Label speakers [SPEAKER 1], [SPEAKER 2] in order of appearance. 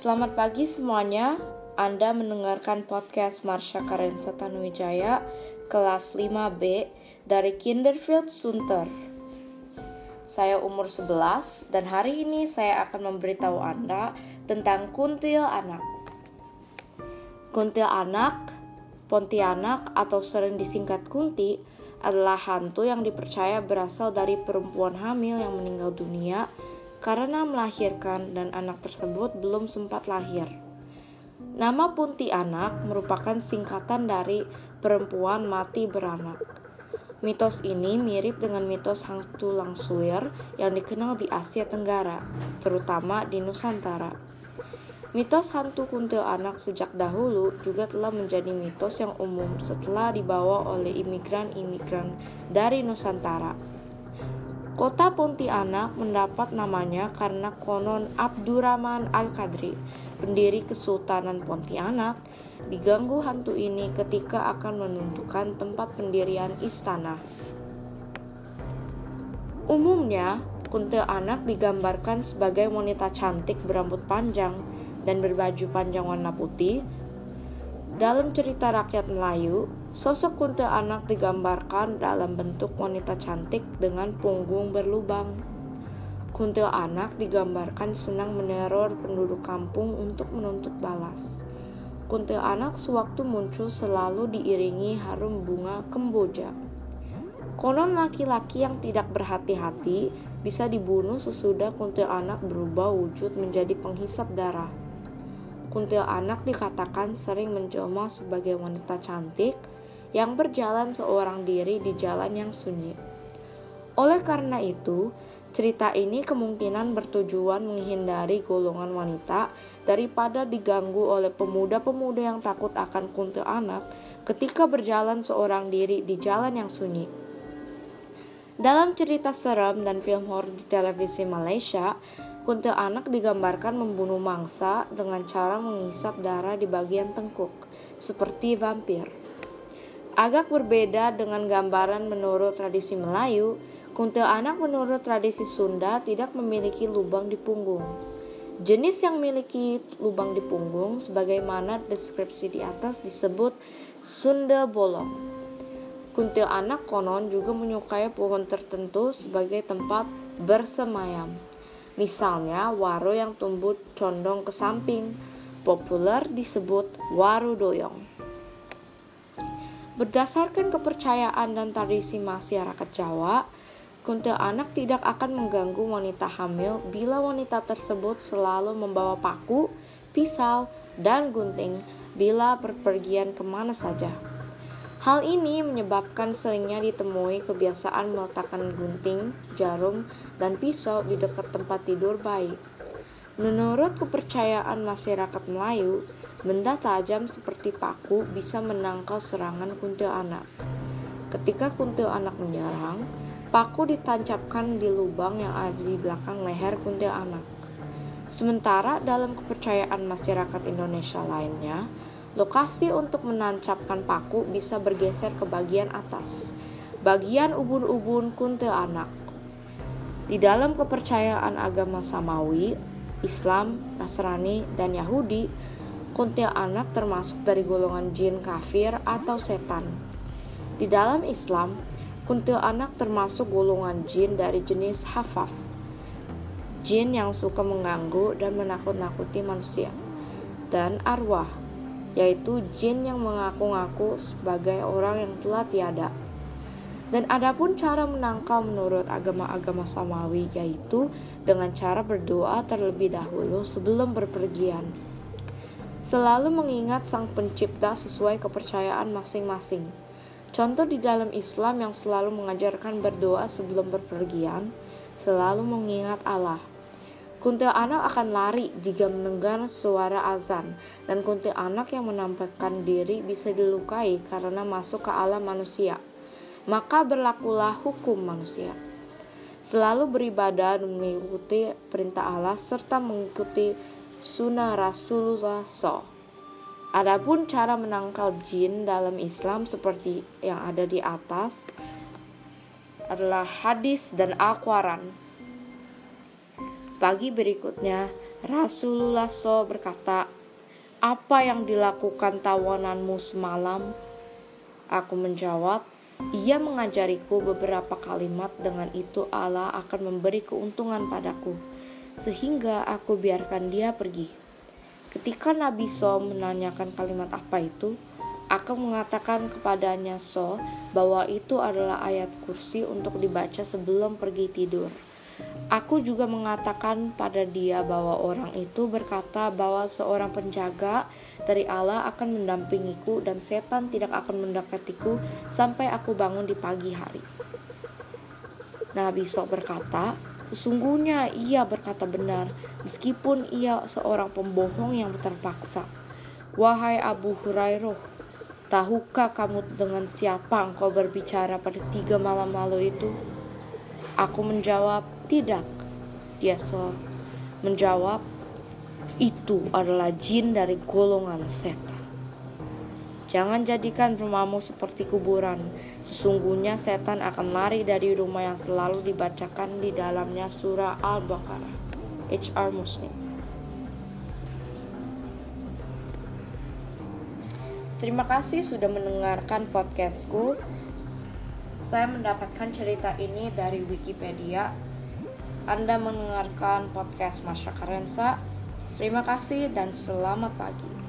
[SPEAKER 1] Selamat pagi semuanya. Anda mendengarkan podcast Marsha Karensa Tanuwijaya kelas 5B dari Kinderfield Sunter. Saya umur 11 dan hari ini saya akan memberitahu Anda tentang kuntil anak. Kuntil anak, Pontianak atau sering disingkat Kunti adalah hantu yang dipercaya berasal dari perempuan hamil yang meninggal dunia karena melahirkan dan anak tersebut belum sempat lahir. Nama Punti Anak merupakan singkatan dari perempuan mati beranak. Mitos ini mirip dengan mitos hantu langsuir yang dikenal di Asia Tenggara, terutama di Nusantara. Mitos hantu kuntil anak sejak dahulu juga telah menjadi mitos yang umum setelah dibawa oleh imigran-imigran dari Nusantara. Kota Pontianak mendapat namanya karena konon Abdurrahman Al-Qadri, pendiri Kesultanan Pontianak, diganggu hantu ini ketika akan menentukan tempat pendirian istana. Umumnya, kuntil anak digambarkan sebagai wanita cantik berambut panjang dan berbaju panjang warna putih. Dalam cerita rakyat Melayu, Sosok kuntil anak digambarkan dalam bentuk wanita cantik dengan punggung berlubang. Kuntil anak digambarkan senang meneror penduduk kampung untuk menuntut balas. Kuntil anak sewaktu muncul selalu diiringi harum bunga kemboja. Konon laki-laki yang tidak berhati-hati bisa dibunuh sesudah kuntil anak berubah wujud menjadi penghisap darah. Kuntil anak dikatakan sering menjelma sebagai wanita cantik yang berjalan seorang diri di jalan yang sunyi. Oleh karena itu, cerita ini kemungkinan bertujuan menghindari golongan wanita daripada diganggu oleh pemuda-pemuda yang takut akan kuntil anak ketika berjalan seorang diri di jalan yang sunyi. Dalam cerita seram dan film horor di televisi Malaysia, kuntil anak digambarkan membunuh mangsa dengan cara mengisap darah di bagian tengkuk, seperti vampir. Agak berbeda dengan gambaran menurut tradisi Melayu, kuntil anak menurut tradisi Sunda tidak memiliki lubang di punggung. Jenis yang memiliki lubang di punggung sebagaimana deskripsi di atas disebut Sunda bolong. Kuntil anak konon juga menyukai pohon tertentu sebagai tempat bersemayam. Misalnya waro yang tumbuh condong ke samping, populer disebut waru doyong. Berdasarkan kepercayaan dan tradisi masyarakat Jawa, kuntil anak tidak akan mengganggu wanita hamil bila wanita tersebut selalu membawa paku, pisau, dan gunting bila berpergian ke mana saja. Hal ini menyebabkan seringnya ditemui kebiasaan meletakkan gunting, jarum, dan pisau di dekat tempat tidur bayi. Menurut kepercayaan masyarakat Melayu, Benda tajam seperti paku bisa menangkal serangan kuntil anak. Ketika kuntil anak menyerang, paku ditancapkan di lubang yang ada di belakang leher kuntil anak. Sementara dalam kepercayaan masyarakat Indonesia lainnya, lokasi untuk menancapkan paku bisa bergeser ke bagian atas, bagian ubun-ubun kuntil anak. Di dalam kepercayaan agama Samawi, Islam, Nasrani, dan Yahudi, kuntil anak termasuk dari golongan jin kafir atau setan. Di dalam Islam, kuntil anak termasuk golongan jin dari jenis hafaf. Jin yang suka mengganggu dan menakut-nakuti manusia. Dan arwah, yaitu jin yang mengaku-ngaku sebagai orang yang telah tiada. Dan adapun cara menangkal menurut agama-agama Samawi yaitu dengan cara berdoa terlebih dahulu sebelum berpergian selalu mengingat Sang Pencipta sesuai kepercayaan masing-masing. Contoh di dalam Islam yang selalu mengajarkan berdoa sebelum berpergian, selalu mengingat Allah. Kuntil anak akan lari jika mendengar suara azan, dan kuntil anak yang menampakkan diri bisa dilukai karena masuk ke alam manusia. Maka berlakulah hukum manusia. Selalu beribadah dan mengikuti perintah Allah serta mengikuti sunnah Rasulullah SAW. Adapun cara menangkal jin dalam Islam seperti yang ada di atas adalah hadis dan Al-Quran. Pagi berikutnya, Rasulullah SAW berkata, "Apa yang dilakukan tawananmu semalam?" Aku menjawab, "Ia mengajariku beberapa kalimat, dengan itu Allah akan memberi keuntungan padaku, sehingga aku biarkan dia pergi." Ketika Nabi So menanyakan kalimat apa itu, aku mengatakan kepadanya So bahwa itu adalah ayat kursi untuk dibaca sebelum pergi tidur. Aku juga mengatakan pada dia bahwa orang itu berkata bahwa seorang penjaga dari Allah akan mendampingiku dan setan tidak akan mendekatiku sampai aku bangun di pagi hari. Nabi Sok berkata, sesungguhnya ia berkata benar meskipun ia seorang pembohong yang terpaksa. Wahai Abu Hurairah, tahukah kamu dengan siapa engkau berbicara pada tiga malam lalu itu? Aku menjawab, tidak. Dia so menjawab, itu adalah jin dari golongan setan. Jangan jadikan rumahmu seperti kuburan. Sesungguhnya setan akan lari dari rumah yang selalu dibacakan di dalamnya surah Al-Baqarah. HR Muslim. Terima kasih sudah mendengarkan podcastku. Saya mendapatkan cerita ini dari Wikipedia anda mendengarkan podcast Masyarakat Rensa. Terima kasih dan selamat pagi.